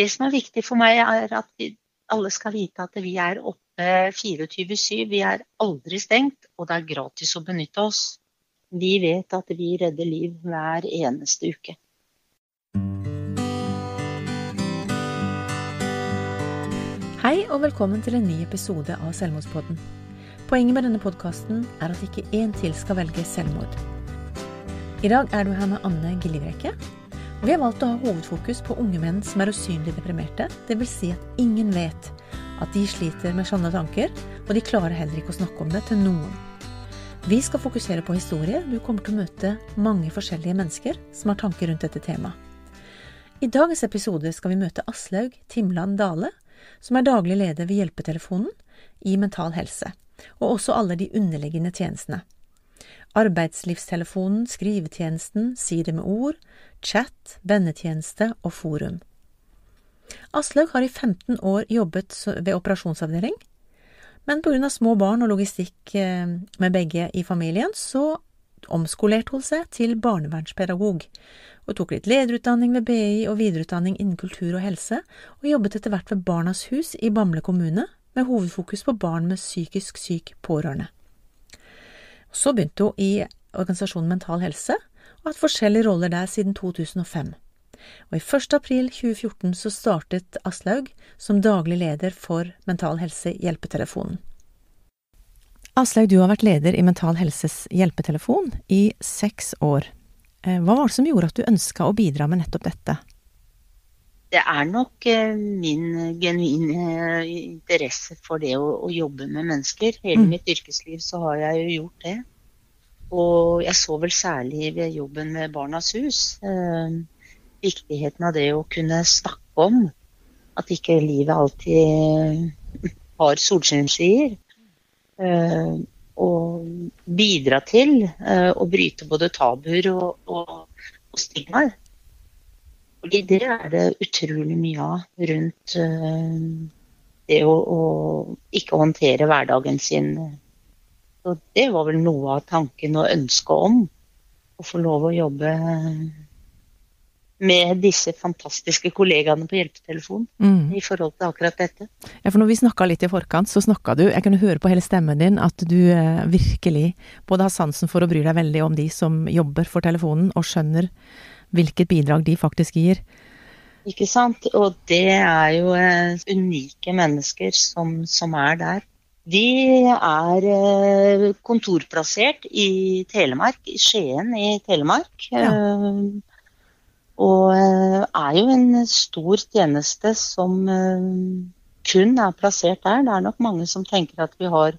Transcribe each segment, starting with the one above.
Det som er viktig for meg, er at vi alle skal vite at vi er oppe 24-7. Vi er aldri stengt, og det er gratis å benytte oss. Vi vet at vi redder liv hver eneste uke. Hei og velkommen til en ny episode av Selvmordspodden. Poenget med denne podkasten er at ikke én til skal velge selvmord. I dag er du her med Anne Gillivrekke. Vi har valgt å ha hovedfokus på unge menn som er usynlig deprimerte. Dvs. Si at ingen vet at de sliter med sånne tanker, og de klarer heller ikke å snakke om det til noen. Vi skal fokusere på historie. Du kommer til å møte mange forskjellige mennesker som har tanker rundt dette temaet. I dagens episode skal vi møte Aslaug Timland Dale, som er daglig leder ved Hjelpetelefonen i Mental Helse, og også alle de underliggende tjenestene. Arbeidslivstelefonen, skrivetjenesten, Side med ord, chat, vennetjeneste og forum. Aslaug har i 15 år jobbet ved operasjonsavdeling, men pga. små barn og logistikk eh, med begge i familien, så omskolerte hun seg til barnevernspedagog, og tok litt lederutdanning ved BI og videreutdanning innen kultur og helse, og jobbet etter hvert ved Barnas Hus i Bamble kommune, med hovedfokus på barn med psykisk syk pårørende. Så begynte hun i organisasjonen Mental Helse, og har hatt forskjellige roller der siden 2005. Og i 1. april 2014 så startet Aslaug som daglig leder for Mental Helse Hjelpetelefonen. Aslaug, du har vært leder i Mental Helses hjelpetelefon i seks år. Eh, Hva var det som gjorde at du ønska å bidra med nettopp dette? Det er nok eh, min genuine interesse for det å, å jobbe med mennesker. Hele Mm. mitt yrkesliv så har jeg jo gjort det. Og jeg så vel særlig ved jobben med Barnas Hus eh, viktigheten av det å kunne snakke om at ikke livet alltid har solskinnsskyer. Eh, og bidra til eh, å bryte både tabuer og, og, og stigmaer. Fordi det er det utrolig mye av rundt eh, det å, å ikke håndtere hverdagen sin. Så det var vel noe av tanken og ønsket om å få lov å jobbe med disse fantastiske kollegaene på hjelpetelefonen Mm. i forhold til akkurat dette. Ja, for når vi snakka litt i forkant, så snakka du Jeg kunne høre på hele stemmen din at du eh, virkelig både har sansen for å bry deg veldig om de som jobber for telefonen, og skjønner hvilket bidrag de faktisk gir. Ikke sant? Og det er jo eh, unike mennesker som, som er der. Vi er eh, kontorplassert i Telemark, i Skien i Telemark. Ja. og eh, er jo en stor tjeneste som kun er plassert der. Det er nok mange som tenker at vi har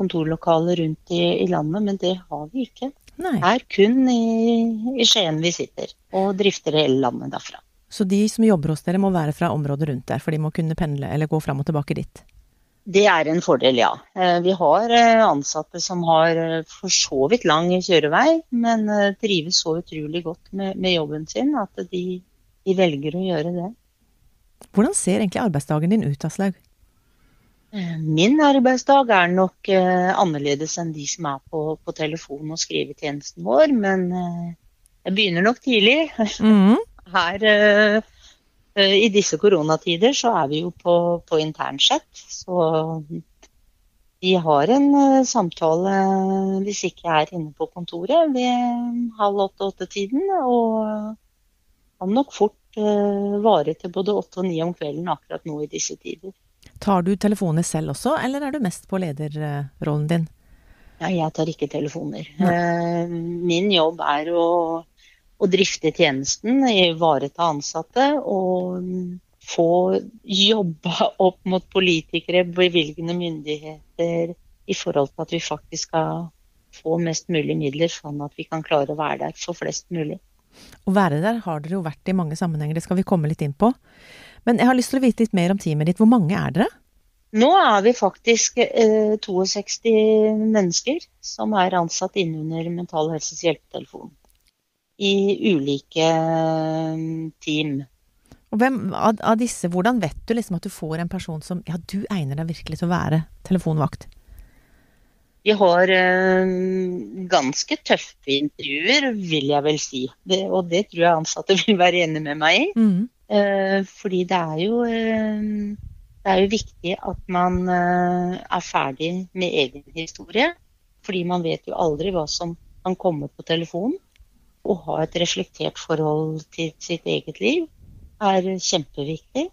kontorlokaler rundt i, i landet, men det har vi ikke. Nei. Det er kun i, i Skien vi sitter, og drifter hele landet derfra. Så de som jobber hos dere må være fra området rundt der, for de må kunne pendle eller gå fram og tilbake dit. Det er en fordel, ja. Eh, Vi har eh, ansatte som har eh, for så vidt lang kjørevei, men trives så utrolig godt med, med jobben sin at de, de velger å gjøre det. Hvordan ser egentlig arbeidsdagen din ut, Aslaug? Eh, Min arbeidsdag er nok eh, annerledes enn de som er på, på telefon- og skrivetjenesten vår, men eh, jeg begynner nok tidlig. Mm. Her i disse koronatider så er vi jo på, på internsett, så vi har en samtale hvis ikke jeg er inne på kontoret ved halv åtte-åtte-tiden. Og kan nok fort vare til både åtte og ni om kvelden akkurat nå i disse tider. Tar du telefoner selv også, eller er du mest på lederrollen din? Ja, jeg tar ikke telefoner. Eh, Min jobb er å, å drifte tjenesten, ivareta ansatte og få jobba opp mot politikere, bevilgende myndigheter, i forhold til at vi faktisk skal få mest mulig midler, sånn at vi kan klare å være der for flest mulig. Å være der har dere jo vært i mange sammenhenger, det skal vi komme litt inn på. Men jeg har lyst til å vite litt mer om teamet ditt. Hvor mange er dere? Nå er vi faktisk eh, 62 mennesker som er ansatt innunder Mental Helses hjelpetelefon. I ulike eh, team. Og hvem av, av disse, hvordan vet du liksom at du får en person som Ja, du egner deg virkelig til å være telefonvakt? Vi har eh, ganske tøffe intervjuer, vil jeg vel si. Det, og det tror jeg ansatte vil være enig med meg i. Mm. Eh, fordi det er jo eh, det er jo viktig at man eh, er ferdig med egen historie. Fordi man vet jo aldri hva som kan komme på telefon. Å ha et reflektert forhold til sitt eget liv er kjempeviktig.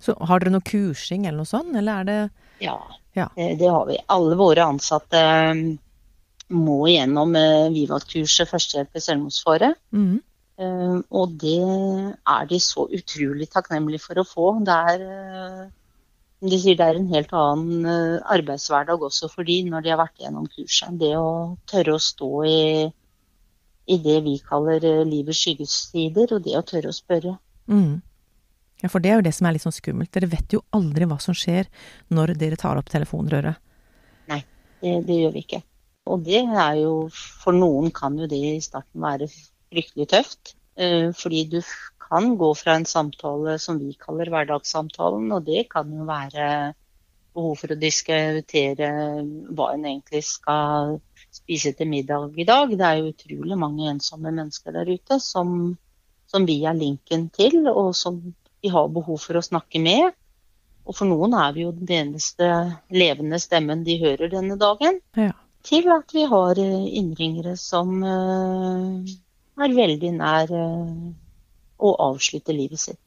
Så har dere noe kursing eller noe sånt, eller er det Ja, Ja. Det, det har vi. Alle våre ansatte må gjennom Vivat-kurset førstehjelp i selvmordsfare. mm. Eh, Og det er de så utrolig takknemlige for å få. Det er, eh, de sier, det er en helt annen eh, arbeidshverdag også for de når de har vært gjennom kurset. Det å tørre å stå i, i det vi kaller eh, livets skyggesider, og det å tørre å spørre. Mm. Ja, for det er jo det som er litt sånn skummelt. Dere vet jo aldri hva som skjer når dere tar opp telefonrøret. Det, det gjør vi ikke. Og det er jo For noen kan jo det i starten være fryktelig tøft. eh, Fordi du kan gå fra en samtale som vi kaller hverdagssamtalen, og det kan jo være behov for å diskutere hva en egentlig skal spise til middag i dag. Det er jo utrolig mange ensomme mennesker der ute som, som vi er linken til, og som vi har behov for å snakke med. Og for noen er vi jo den eneste levende stemmen de hører denne dagen. Ja. Til at vi har eh, innringere som eh, er veldig nær eh, å avslutte livet sitt.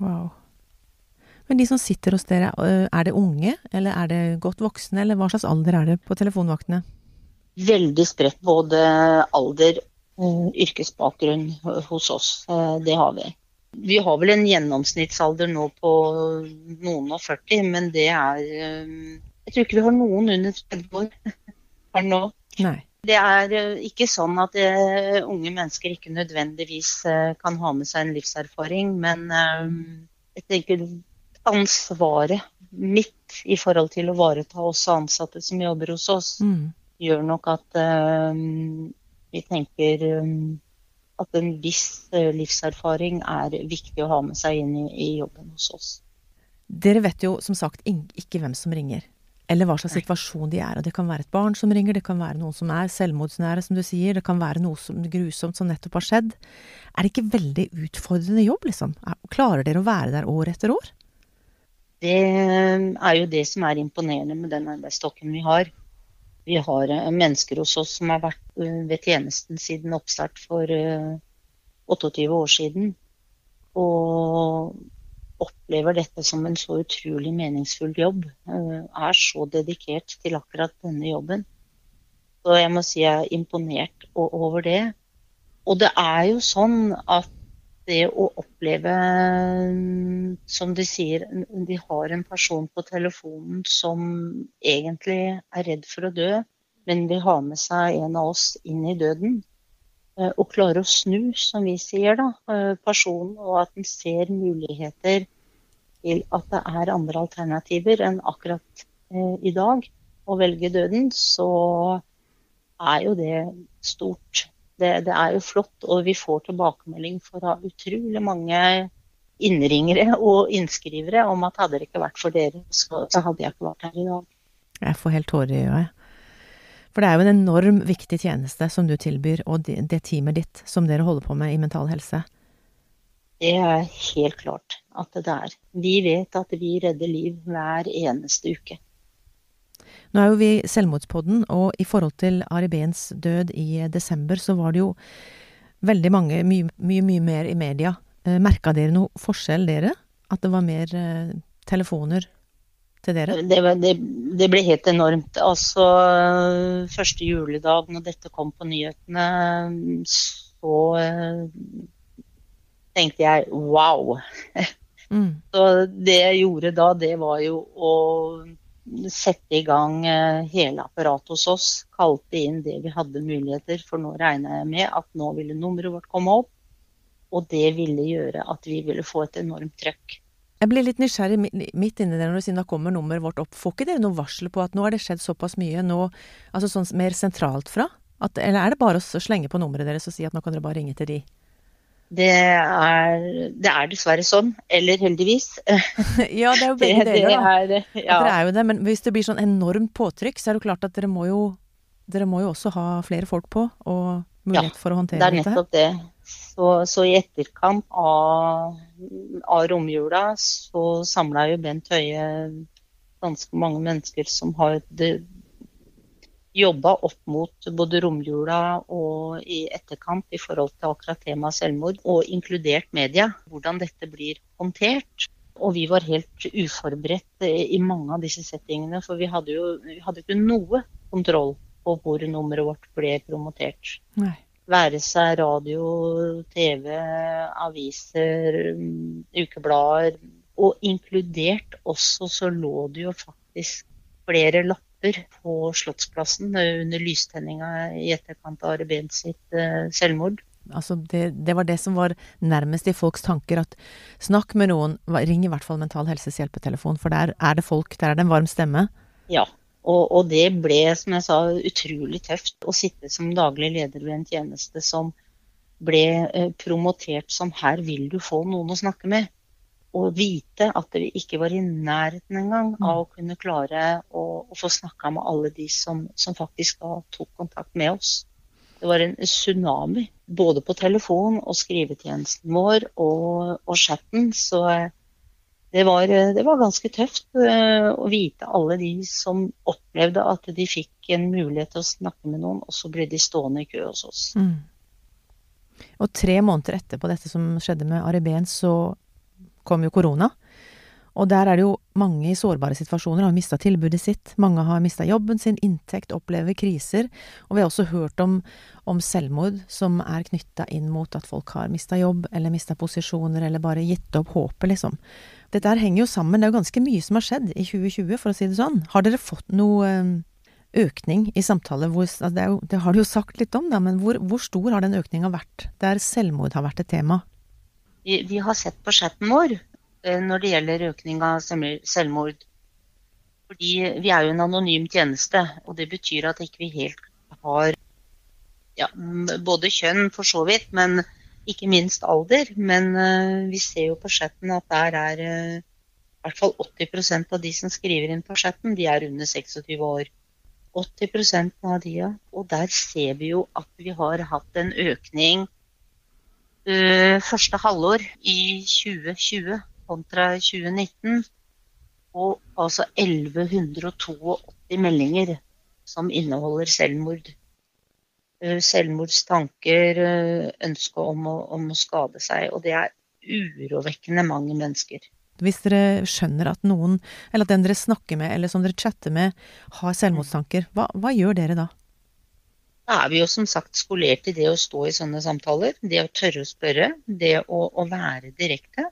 Wow. Men de som sitter hos dere, øh, er det unge, eller er det godt voksne, eller hva slags alder er det på telefonvaktene? Veldig spredt både alder og yrkesbakgrunn hos oss. Eh, Det har vi. Vi har vel en gjennomsnittsalder nå på noen og 40, men det er eh, Jeg tror ikke vi har noen under 30 år her nå. Nei. Det er eh, ikke sånn at eh, unge mennesker ikke nødvendigvis eh, kan ha med seg en livserfaring, men jeg tenker ansvaret mitt i forhold til å ivareta også ansatte som jobber hos oss, Mm. gjør nok at vi tenker at en viss livserfaring er viktig å ha med seg inn i, i jobben hos oss. Dere vet jo som sagt ikke hvem som ringer, eller hva slags situasjon de er. Og det kan være et barn som ringer, det kan være noen som er selvmordsnære, som du sier, det kan være noe som, grusomt som nettopp har skjedd. Er det ikke veldig utfordrende jobb, liksom? Er- Klarer dere å være der år etter år? Det er jo det som er imponerende med den arbeidsstokken vi har. Vi har eh, mennesker hos oss som har vært eh, ved tjenesten siden oppstart for eh, 28 år siden. Og opplever dette som en så utrolig meningsfull jobb. eh, Er så dedikert til akkurat denne jobben. Så jeg må si jeg er imponert over det. Og det er jo sånn at det å oppleve, som de sier, de har en person på telefonen som egentlig er redd for å dø, men vil ha med seg en av oss inn i døden. Eh, Og klare å snu, som vi sier, da, eh, personen, og at den ser muligheter til at det er andre alternativer enn akkurat eh, i dag å velge døden, så er jo det stort. Det, det er jo flott, og vi får tilbakemelding fra utrolig mange innringere og innskrivere om at hadde det ikke vært for dere, så hadde jeg ikke vært her i dag. Jeg får helt tårer i øyet. For det er jo en enorm viktig tjeneste som du tilbyr, og det, teamet ditt som dere holder på med i Mental Helse. Det er helt klart at det er. Vi vet at vi redder liv hver eneste uke. Nå er jo vi Selvmordspodden, og i forhold til Ari Behns død i desember, så var det jo veldig mange, mye, mye, mye mer i media. Eh, Merka dere noe forskjell, dere? At det var mer eh, telefoner til dere? Det, det, det ble helt enormt. Altså, første juledag når dette kom på nyhetene, så eh, tenkte jeg wow. Mm. Så det jeg gjorde da, det var jo å sette i gang eh, hele apparatet hos oss. Kalte inn det vi hadde muligheter, for nå regna jeg med at nå ville nummeret vårt komme opp. Og det ville gjøre at vi ville få et enormt trøkk. Jeg blir litt nysgjerrig mi- midt inni det når du sier da kommer nummeret vårt opp. Får ikke dere noe varsel på at nå har det skjedd såpass mye, nå, altså sånn mer sentralt fra? At, eller er det bare å slenge på nummeret deres og si at nå kan dere bare ringe til de? Det er, det er dessverre sånn. Eller heldigvis. ja, det er jo Det, begge det deler, da. er, ja. Dere er jo det, men hvis det blir sånn enormt påtrykk, så er det klart at dere må jo dere må jo også ha flere folk på, og mulighet for å håndtere dette. Ja, Det er nettopp det. Så, så i etterkant av, av romjula så samla jo Bent Høie ganske mange mennesker som har jobba opp mot både romjula og i etterkant i forhold til akkurat temaet selvmord, og inkludert media, hvordan dette blir håndtert. Og vi var helt uforberedt eh, i mange av disse settingene, for vi hadde jo vi hadde ikke noe kontroll på hvor nummeret vårt ble promotert. Nei. Være seg radio, TV, aviser, ukeblader. Og inkludert også så lå det jo faktisk flere lapper på Slottsplassen under lystenninga i etterkant av Are Behn sitt eh, selvmord. Altså det, det var det som var nærmest i folks tanker, at snakk med noen, ring i hvert fall Mental Helses hjelpetelefon, for der er det folk, der er det en varm stemme. Ja. Og, og det ble, som jeg sa, utrolig tøft å sitte som daglig leder ved en tjeneste som ble eh, promotert som 'her vil du få noen å snakke med'. Og vite at vi ikke var i nærheten engang av å kunne klare å, å få snakka med alle de som, som faktisk da tok kontakt med oss. Det var en tsunami, både på telefon og skrivetjenesten vår og, og chatten. Så eh, det var, det var ganske tøft eh, å vite alle de som opplevde at de fikk en mulighet til å snakke med noen, og så ble de stående i kø hos oss. Mm. Og tre måneder etterpå dette som skjedde med Ari Behn, så kom jo korona. Og der er det jo mange i sårbare situasjoner har mista tilbudet sitt. Mange har mista jobben sin, inntekt, opplever kriser. Og vi har også hørt om, om selvmord som er knytta inn mot at folk har mista jobb, eller mista posisjoner, eller bare gitt opp håpet, liksom. Dette her henger jo sammen. Det er jo ganske mye som har skjedd i 2020, for å si det sånn. Har dere fått noe eh, økning i samtaler hvor altså det, jo, det har du jo sagt litt om, da, men hvor, hvor stor har den økninga vært der selvmord har vært et tema? Vi, vi har sett på chatten vår når det gjelder økning av selvmord-. Fordi vi er jo en anonym tjeneste, og det betyr at ikke vi helt har ja, både kjønn for så vidt, men ikke minst alder. Men uh, vi ser jo på chatten at der er uh, i hvert fall 80% av de som skriver inn på chatten, de er under 26 år. 80% av de, ja. Og der ser vi jo at vi har hatt en økning uh, første halvår i 2020 kontra 2019. Og altså 1182 meldinger som inneholder selvmord. Eh, Selvmordstanker, eh, ønske om å, om å skade seg. Og det er urovekkende mange mennesker. Hvis dere skjønner at noen, eller at den dere snakker med, eller som dere chatter med, har selvmordstanker, hva, hva gjør dere da? Da er vi jo som sagt skolert i det å stå i sånne samtaler. Det å tørre å spørre. Det å, å være direkte.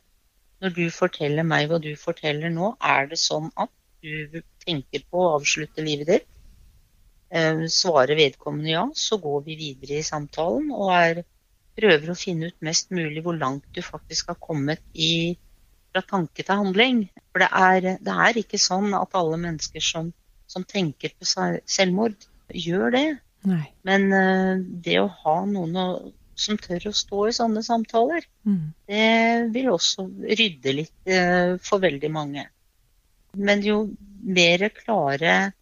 Når du forteller meg hva du forteller nå, er det sånn at du tenker på å avslutte livet ditt? Eh, svarer vedkommende ja, så går vi videre i samtalen og er, prøver å finne ut mest mulig hvor langt du faktisk har kommet i fra tanke til handling. For det er, det er ikke sånn at alle mennesker som, som tenker på selvmord, gjør det. Nei. Men eh, det å ha noen å, som tør å stå i sånne samtaler, Mm. det vil også rydde litt eh, for veldig mange. Men jo mer klare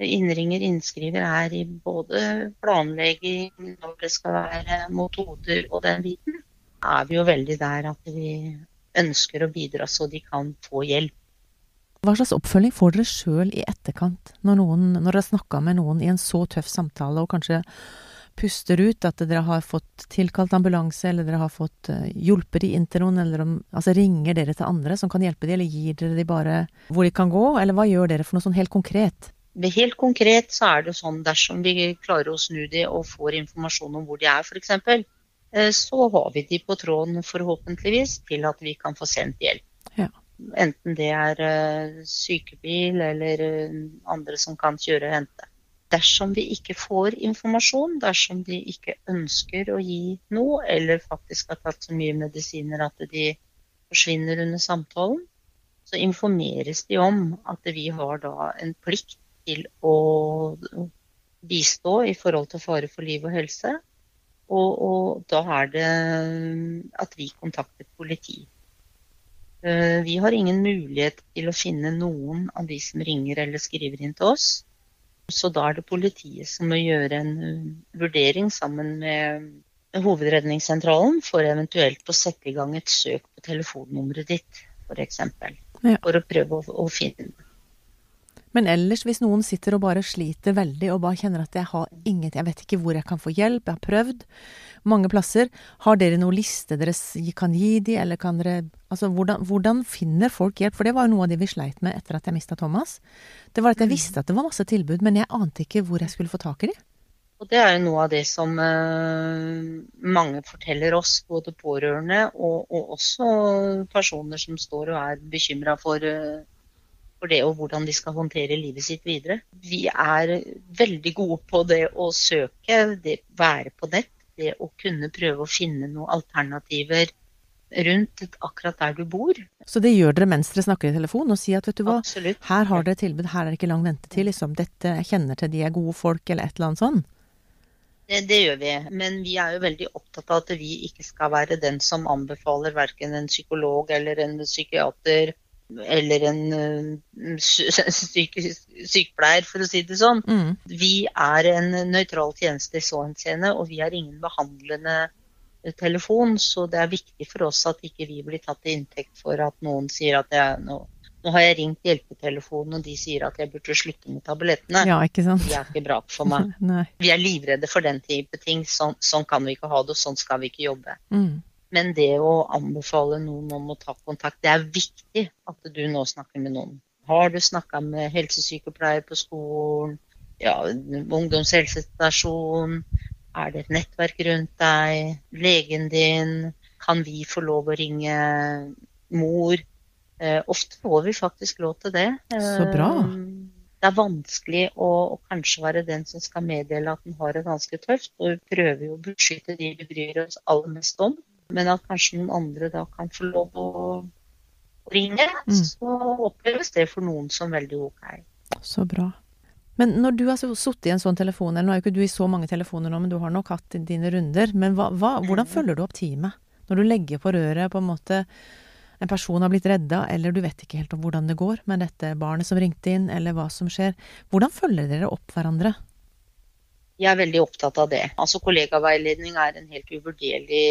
innringer innskriver er i både planlegging, når det skal være metoder og den biten, er vi jo veldig der at vi ønsker å bidra så de kan få hjelp. Hva slags oppfølging får dere sjøl i etterkant, når, noen, når dere har snakka med noen i en så tøff samtale, og kanskje puster ut, at dere har fått tilkalt ambulanse, eller dere har fått uh, hjulpet de inn til noen, eller om Altså ringer dere til andre som kan hjelpe de, eller gir dere de bare hvor de kan gå, eller hva gjør dere for noe sånn helt konkret? Helt konkret så er det sånn dersom vi klarer å snu de og får informasjon om hvor de er f.eks., eh, så har vi de på tråden forhåpentligvis til at vi kan få sendt hjelp. Ja. Enten det er eh, sykebil eller eh, andre som kan kjøre og hente. Dersom vi ikke får informasjon, dersom de ikke ønsker å gi noe, eller faktisk har tatt så mye medisiner at de forsvinner under samtalen, så informeres de om at vi har da en plikt til å bistå i forhold til fare for liv og helse. Og, og da er det at vi kontakter politi. Eh, Vi har ingen mulighet til å finne noen av de som ringer eller skriver inn til oss. Så da er det politiet som må gjøre en eh, vurdering sammen med Hovedredningssentralen for eventuelt å sette i gang et søk på telefonnummeret ditt, f.eks. Ja. For å prøve å, å finne Men ellers, hvis noen sitter og bare sliter veldig, og bare kjenner at jeg har ingenting, jeg vet ikke hvor jeg kan få hjelp, jeg har prøvd mange plasser, har dere noen liste dere kan gi de, eller kan dere Altså, hvordan, hvordan finner folk hjelp? For det var jo noe av det vi sleit med etter at jeg mista Thomas. Det var at jeg visste at det var masse tilbud, men jeg ante ikke hvor jeg skulle få tak i de. Og det er jo noe av det som eh, mange forteller oss, både pårørende og, og også personer som står og er bekymra for, eh, for det og hvordan de skal håndtere livet sitt videre. Vi er veldig gode på det å søke, det være på nett, det å kunne prøve å finne noen alternativer rundt akkurat der du bor. Så det gjør dere mens dere snakker i telefon, og sier at vet du hva, Absolutt. her har dere tilbud, her er det ikke lang ventetid, liksom, dette, jeg kjenner til de er gode folk, eller et eller annet sånn. Det, det gjør vi, men vi er jo veldig opptatt av at vi ikke skal være den som anbefaler verken en psykolog eller en psykiater eller en eh, sy sykepleier, for å si det sånn. Mm. Vi er en nøytral tjeneste i så henseende, og vi har ingen behandlende eh, telefon, så det er viktig for oss at ikke vi blir tatt til inntekt for at noen sier at jeg, nå, nå har jeg ringt hjelpetelefonen, og de sier at jeg burde slutte med tablettene. Ja, ikke sant? Det er ikke bra for meg. Vi er livredde for den type ting. Sånn, sånn kan vi ikke ha det, og sånn skal vi ikke jobbe. Mm. Men det å anbefale noen om å ta kontakt, det er viktig at du nå snakker med noen. Har du snakka med helsesykepleier på skolen, ja, ungdomshelsestasjon, er det et nettverk rundt deg, legen din, kan vi få lov å ringe mor? Eh, ofte får vi faktisk lov til det. Så bra. Eh, det er vanskelig å, å kanskje være den som skal meddele at den har det ganske tøft, og vi prøver jo å beskytte de vi bryr oss aller mest om. Men at kanskje noen andre da kan få lov å ringe, Mm. så oppleves det for noen som veldig ok. Så bra. Men når du har sittet i en sånn telefon, eller nå er jo ikke du i så mange telefoner nå, men du har nok hatt dine runder, men hva, hva, hvordan følger du opp teamet? Når du legger på røret på en måte en person har blitt redda, eller du vet ikke helt om hvordan det går med dette barnet som ringte inn, eller hva som skjer. Hvordan følger dere opp hverandre? Jeg er veldig opptatt av det. Altså Kollegaveiledning er en helt uvurderlig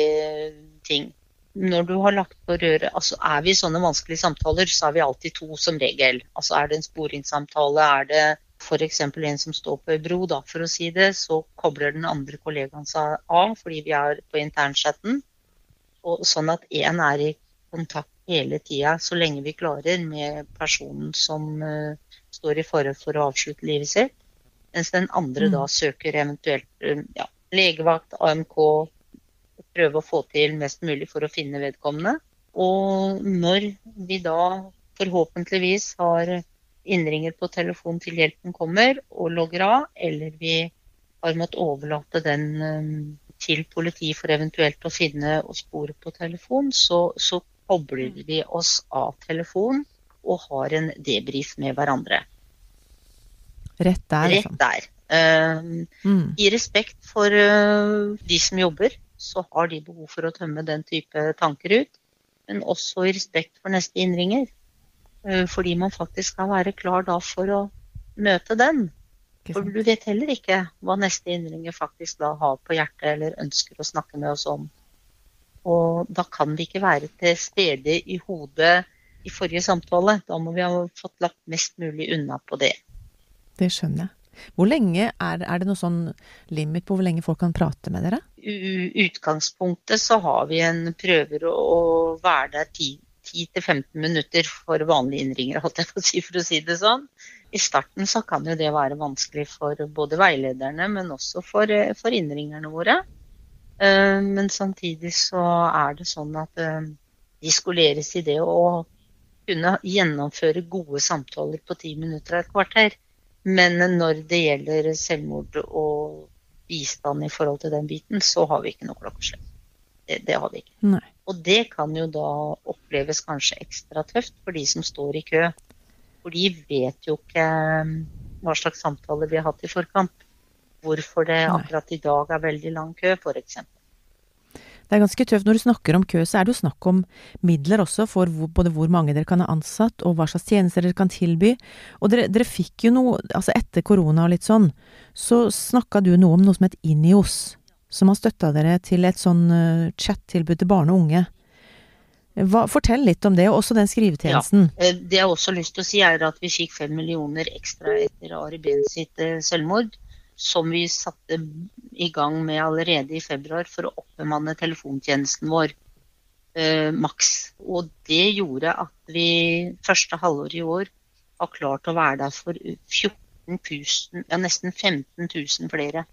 ting. Når du har lagt på røret, altså Er vi i sånne vanskelige samtaler, så er vi alltid to som regel. Altså Er det en sporingssamtale, er det f.eks. en som står på ei bro, da, for å si det, så kobler den andre kollegaen seg av fordi vi er på internchatten. Og sånn at én er i kontakt hele tida, så lenge vi klarer, med personen som uh, står i fare for å avslutte livet sitt. Mens den andre Mm. da søker eventuelt eh, ja, legevakt, AMK, prøve å få til mest mulig for å finne vedkommende. Og når vi da forhåpentligvis har innringer på telefon til hjelpen kommer og logger av, eller vi har måttet overlate den eh, til politiet for eventuelt å finne og spore på telefon, så, så kobler vi oss av telefon og har en debrief med hverandre. Rett der, Rett liksom. der. Uh, Mm. I respekt for uh, de som jobber, så har de behov for å tømme den type tanker ut. Men også i respekt for neste innringer. Uh, fordi man faktisk skal være klar da for å møte den. For du vet heller ikke hva neste innringer faktisk da har på hjertet eller ønsker å snakke med oss om. Og da kan vi ikke være til stede i hodet i forrige samtale. Da må vi ha fått lagt mest mulig unna på det. Det skjønner jeg. Hvor lenge er, er det noe sånn limit på hvor lenge folk kan prate med dere? I utgangspunktet så har vi en prøver å, være der 10-15 minutter for vanlige innringere, holdt jeg på å si, for å si det sånn. I starten så kan jo det være vanskelig for både veilederne, men også for, for innringerne våre. Eh, Men samtidig så er det sånn at eh, de skoleres i det å kunne gjennomføre gode samtaler på ti minutter og et kvarter. Men når det gjelder selvmord og bistand i forhold til den biten, så har vi ikke noe klokkeslett. Det, det har vi ikke. Nei. Og det kan jo da oppleves kanskje ekstra tøft for de som står i kø. For de vet jo ikke um, hva slags samtaler vi har hatt i forkant. Hvorfor det akkurat i dag er veldig lang kø, f.eks. Det er ganske tøft. Når du snakker om kø, så er det jo snakk om midler også for hvor, både hvor mange dere kan ha ansatt, og hva slags tjenester dere kan tilby. Og dere, dere fikk jo noe Altså etter korona og litt sånn, så snakka du noe om noe som het Inios, som har støtta dere til et sånn uh, chat-tilbud til barn og unge. Hva, fortell litt om det, og også den skrivetjenesten. Ja, Det jeg har også lyst til å si, er at vi fikk fem millioner ekstra etter Ari Behn sitt eh, selvmord. Som vi satte i gang med allerede i februar for å oppbemanne telefontjenesten vår eh, maks. Og det gjorde at vi første halvår i år har klart å være der for 14 000, ja nesten 15 000 flere.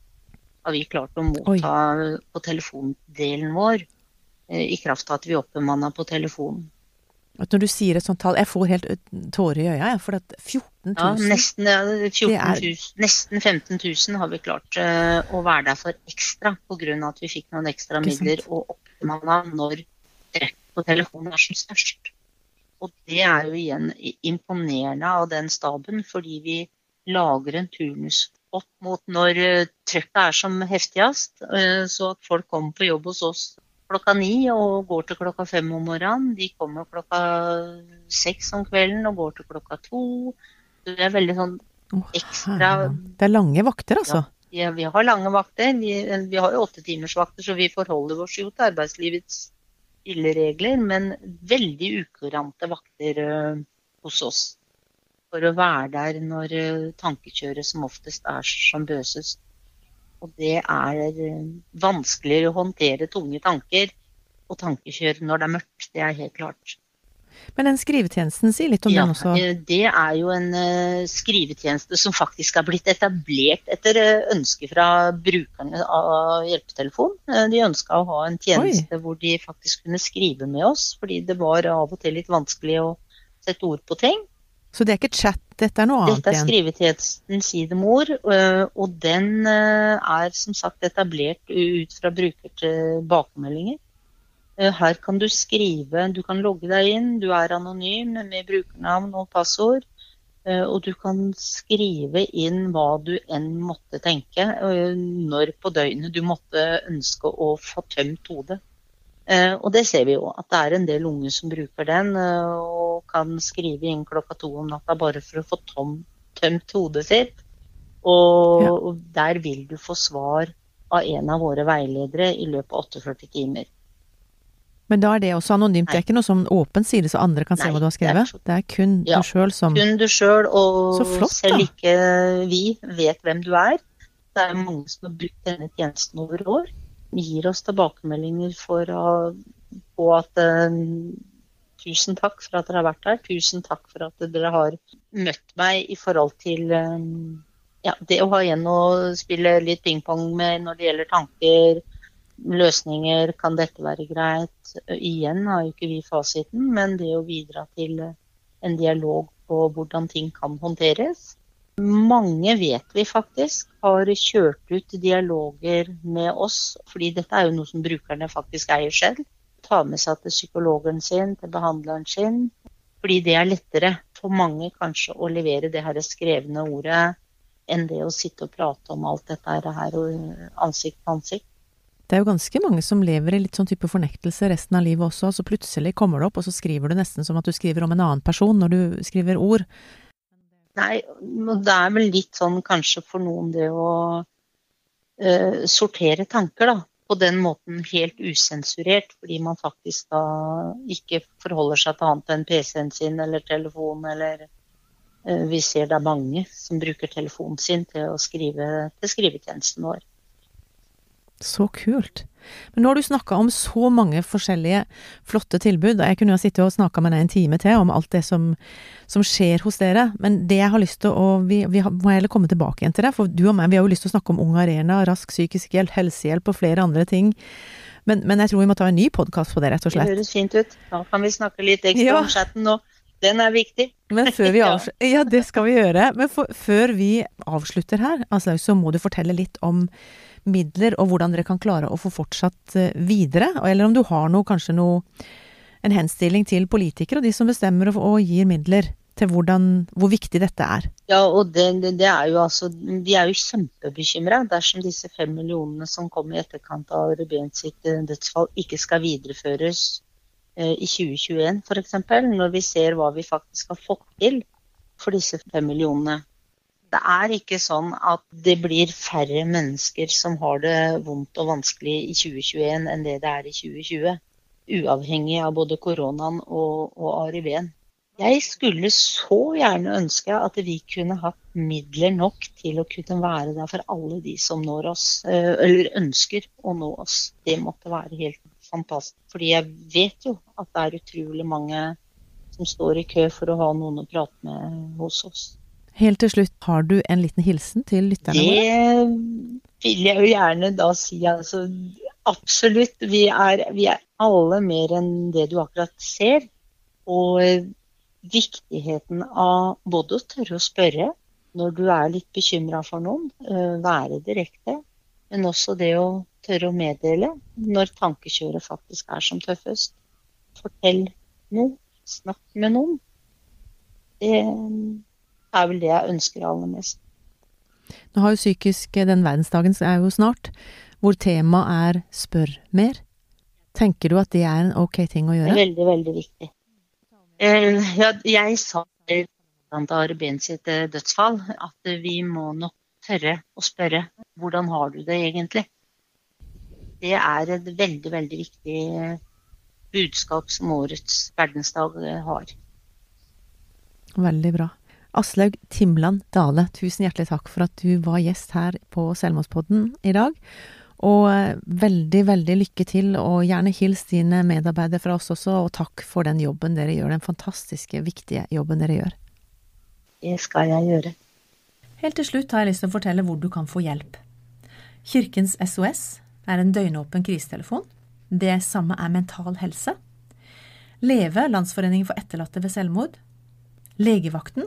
Har vi klart å motta på telefondelen vår. eh, I kraft av at vi oppbemanna på telefonen. At når du sier et sånt tall Jeg får helt ø, tårer i øya, jeg, for at 14 000 Ja, nesten, ja, 14 000, er- nesten 15 000 har vi klart uh, å være der for ekstra pga. at vi fikk noen ekstra midler og oppmanna når trekk på telefonen er som størst. Og det er jo igjen imponerende av den staben, fordi vi lager en turnus opp mot når eh, trøkket er som heftigst, så at folk kommer på jobb hos oss klokka ni og går til klokka fem om morgenen. De kommer klokka seks om kvelden og går til klokka to. Det er veldig sånn ekstra oh, Det er lange vakter, altså. ja, Vi har lange vakter. Vi, vi har jo åttetimersvakter, så vi forholder oss jo til arbeidslivets spilleregler, men veldig ukurante vakter uh, hos oss. For å være der når uh, tankekjøret som oftest er som bøsest. Og det er øh, vanskeligere å håndtere tunge tanker og tankekjør når det er mørkt. Det er helt klart. Men den skrivetjenesten, si litt om Ja, den også. eh, det er jo en eh, skrivetjeneste som faktisk er blitt etablert etter eh, ønske fra brukerne av hjelpetelefon. Eh, De ønska å ha en tjeneste hvor de faktisk kunne skrive med oss, fordi det var av og til litt vanskelig å sette ord på ting. Så det er ikke chat, dette er noe annet Dette er igjen. skrivetjenesten Sidemor, øh, og den øh, er som sagt etablert ut fra brukertilbakemeldinger. bakmeldinger. Her kan du skrive, du kan logge deg inn, du er anonym med brukernavn og passord. eh, Og du kan skrive inn hva du enn måtte tenke, eh, når på døgnet du måtte ønske å få tømt hodet. Eh, Og det ser vi jo, at det er en del unge som bruker den eh, og kan skrive inn klokka to om natta bare for å få tom, tømt hodet sitt. Og, Ja. og der vil du få svar av en av våre veiledere i løpet av 48 timer. Men da er det også anonymt, det er ikke noe som åpen side så andre kan se hva du har skrevet? Det er kun Ja. du sjøl som Kun du sjøl, og Så flott, selv ikke vi vet hvem du er. Det er mange som har brukt denne tjenesten over år. Gir oss tilbakemeldinger for å, på at eh, Tusen takk for at dere har vært her. Tusen takk for at dere har møtt meg i forhold til eh, ja, det å ha igjen å spille litt pingpong med når det gjelder tanker, løsninger. Kan dette være greit? Igjen har jo ikke vi fasiten, men det å bidra til eh, en dialog på hvordan ting kan håndteres. Mange vet vi faktisk har kjørt ut dialoger med oss, fordi dette er jo noe som brukerne faktisk eier selv. Ta med seg til psykologen sin, til behandleren sin. Fordi det er lettere for mange kanskje å levere det her skrevne ordet enn det å sitte og prate om alt dette her og ansikt til ansikt. Det er jo ganske mange som lever i litt sånn type fornektelse resten av livet også, så plutselig kommer det opp, og så skriver du nesten som at du skriver om en annen person når du skriver ord. Nei, det er vel litt sånn kanskje for noen det å uh, sortere tanker, da. På den måten helt usensurert, fordi man faktisk da ikke forholder seg til annet enn PC-en sin eller telefonen eller uh, Vi ser det er mange som bruker telefonen sin til å skrive til skrivetjenesten vår. Så kult. Men nå har du snakka om så mange forskjellige flotte tilbud, og jeg kunne jo ha sittet og snakka med deg en time til om alt det som, som skjer hos dere, men det jeg har lyst til å Vi, vi må heller komme tilbake igjen til det, for du og meg vi har jo lyst til å snakke om Ung Arena, rask psykisk hjelp, helsehjelp og flere andre ting. Men, men jeg tror vi må ta en ny podkast på det, rett og slett. Det høres fint ut. Da kan vi snakke litt ekstra Ja. om chatten nå. Den er viktig. Men før vi Ja. avslutter Ja, det skal vi gjøre. Men for, før vi avslutter her, Aslaug, så må du fortelle litt om midler, og hvordan dere kan klare å få fortsatt eh, videre. Eller om du har noe, kanskje noe En henstilling til politikere og de som bestemmer og, og gir midler, til hvordan, hvor viktig dette er. Ja, og det, det, er jo altså Vi er jo kjempebekymra dersom disse fem millionene som kom i etterkant av Rubén sitt eh, dødsfall, ikke skal videreføres eh, i 2021 f.eks. Når vi ser hva vi faktisk har fått til for disse fem millionene. Det er ikke sånn at det blir færre mennesker som har det vondt og vanskelig i 2021 enn det det er i 2020. Uavhengig av både koronaen og, og ARIV-en. Jeg skulle så gjerne ønske at vi kunne hatt midler nok til å kunne være der for alle de som når oss, eh, eller ønsker å nå oss. Det måtte være helt fantastisk. Fordi jeg vet jo at det er utrolig mange som står i kø for å ha noen å prate med hos oss. Helt til slutt, har du en liten hilsen til lytterne våre? Det vil jeg jo gjerne da si. Altså, absolutt. Vi er, vi er alle mer enn det du akkurat ser. Og viktigheten av både å tørre å spørre når du er litt bekymra for noen, eh, være direkte, men også det å tørre å meddele når tankekjøret faktisk er som tøffest. Fortell noe. Snakk med noen. Det er vel det jeg ønsker aller mest. Nå har jo psykisk Den verdensdagen er jo snart, hvor temaet er 'spør mer'. Tenker du at det er en ok ting å Det er gjøre? veldig, veldig viktig. Eh, jeg sa til Ruben sitt eh, dødsfall at eh, vi må nok tørre å spørre hvordan har du det egentlig? Det er et veldig, veldig viktig eh, budskap som årets verdensdag eh, har. Veldig bra. Aslaug Timland Dale, tusen hjertelig takk for at du var gjest her på Selvmordspodden i dag. Og eh, veldig, veldig lykke til, og gjerne hils dine medarbeidere fra oss også, og takk for den jobben dere gjør, den fantastiske, viktige jobben dere gjør. Det skal jeg gjøre. Helt til slutt har jeg lyst til å fortelle hvor du kan få hjelp. Kirkens SOS er en døgnåpen krisetelefon. Det samme er Mental Helse. Leve, Landsforeningen for etterlatte ved selvmord. Legevakten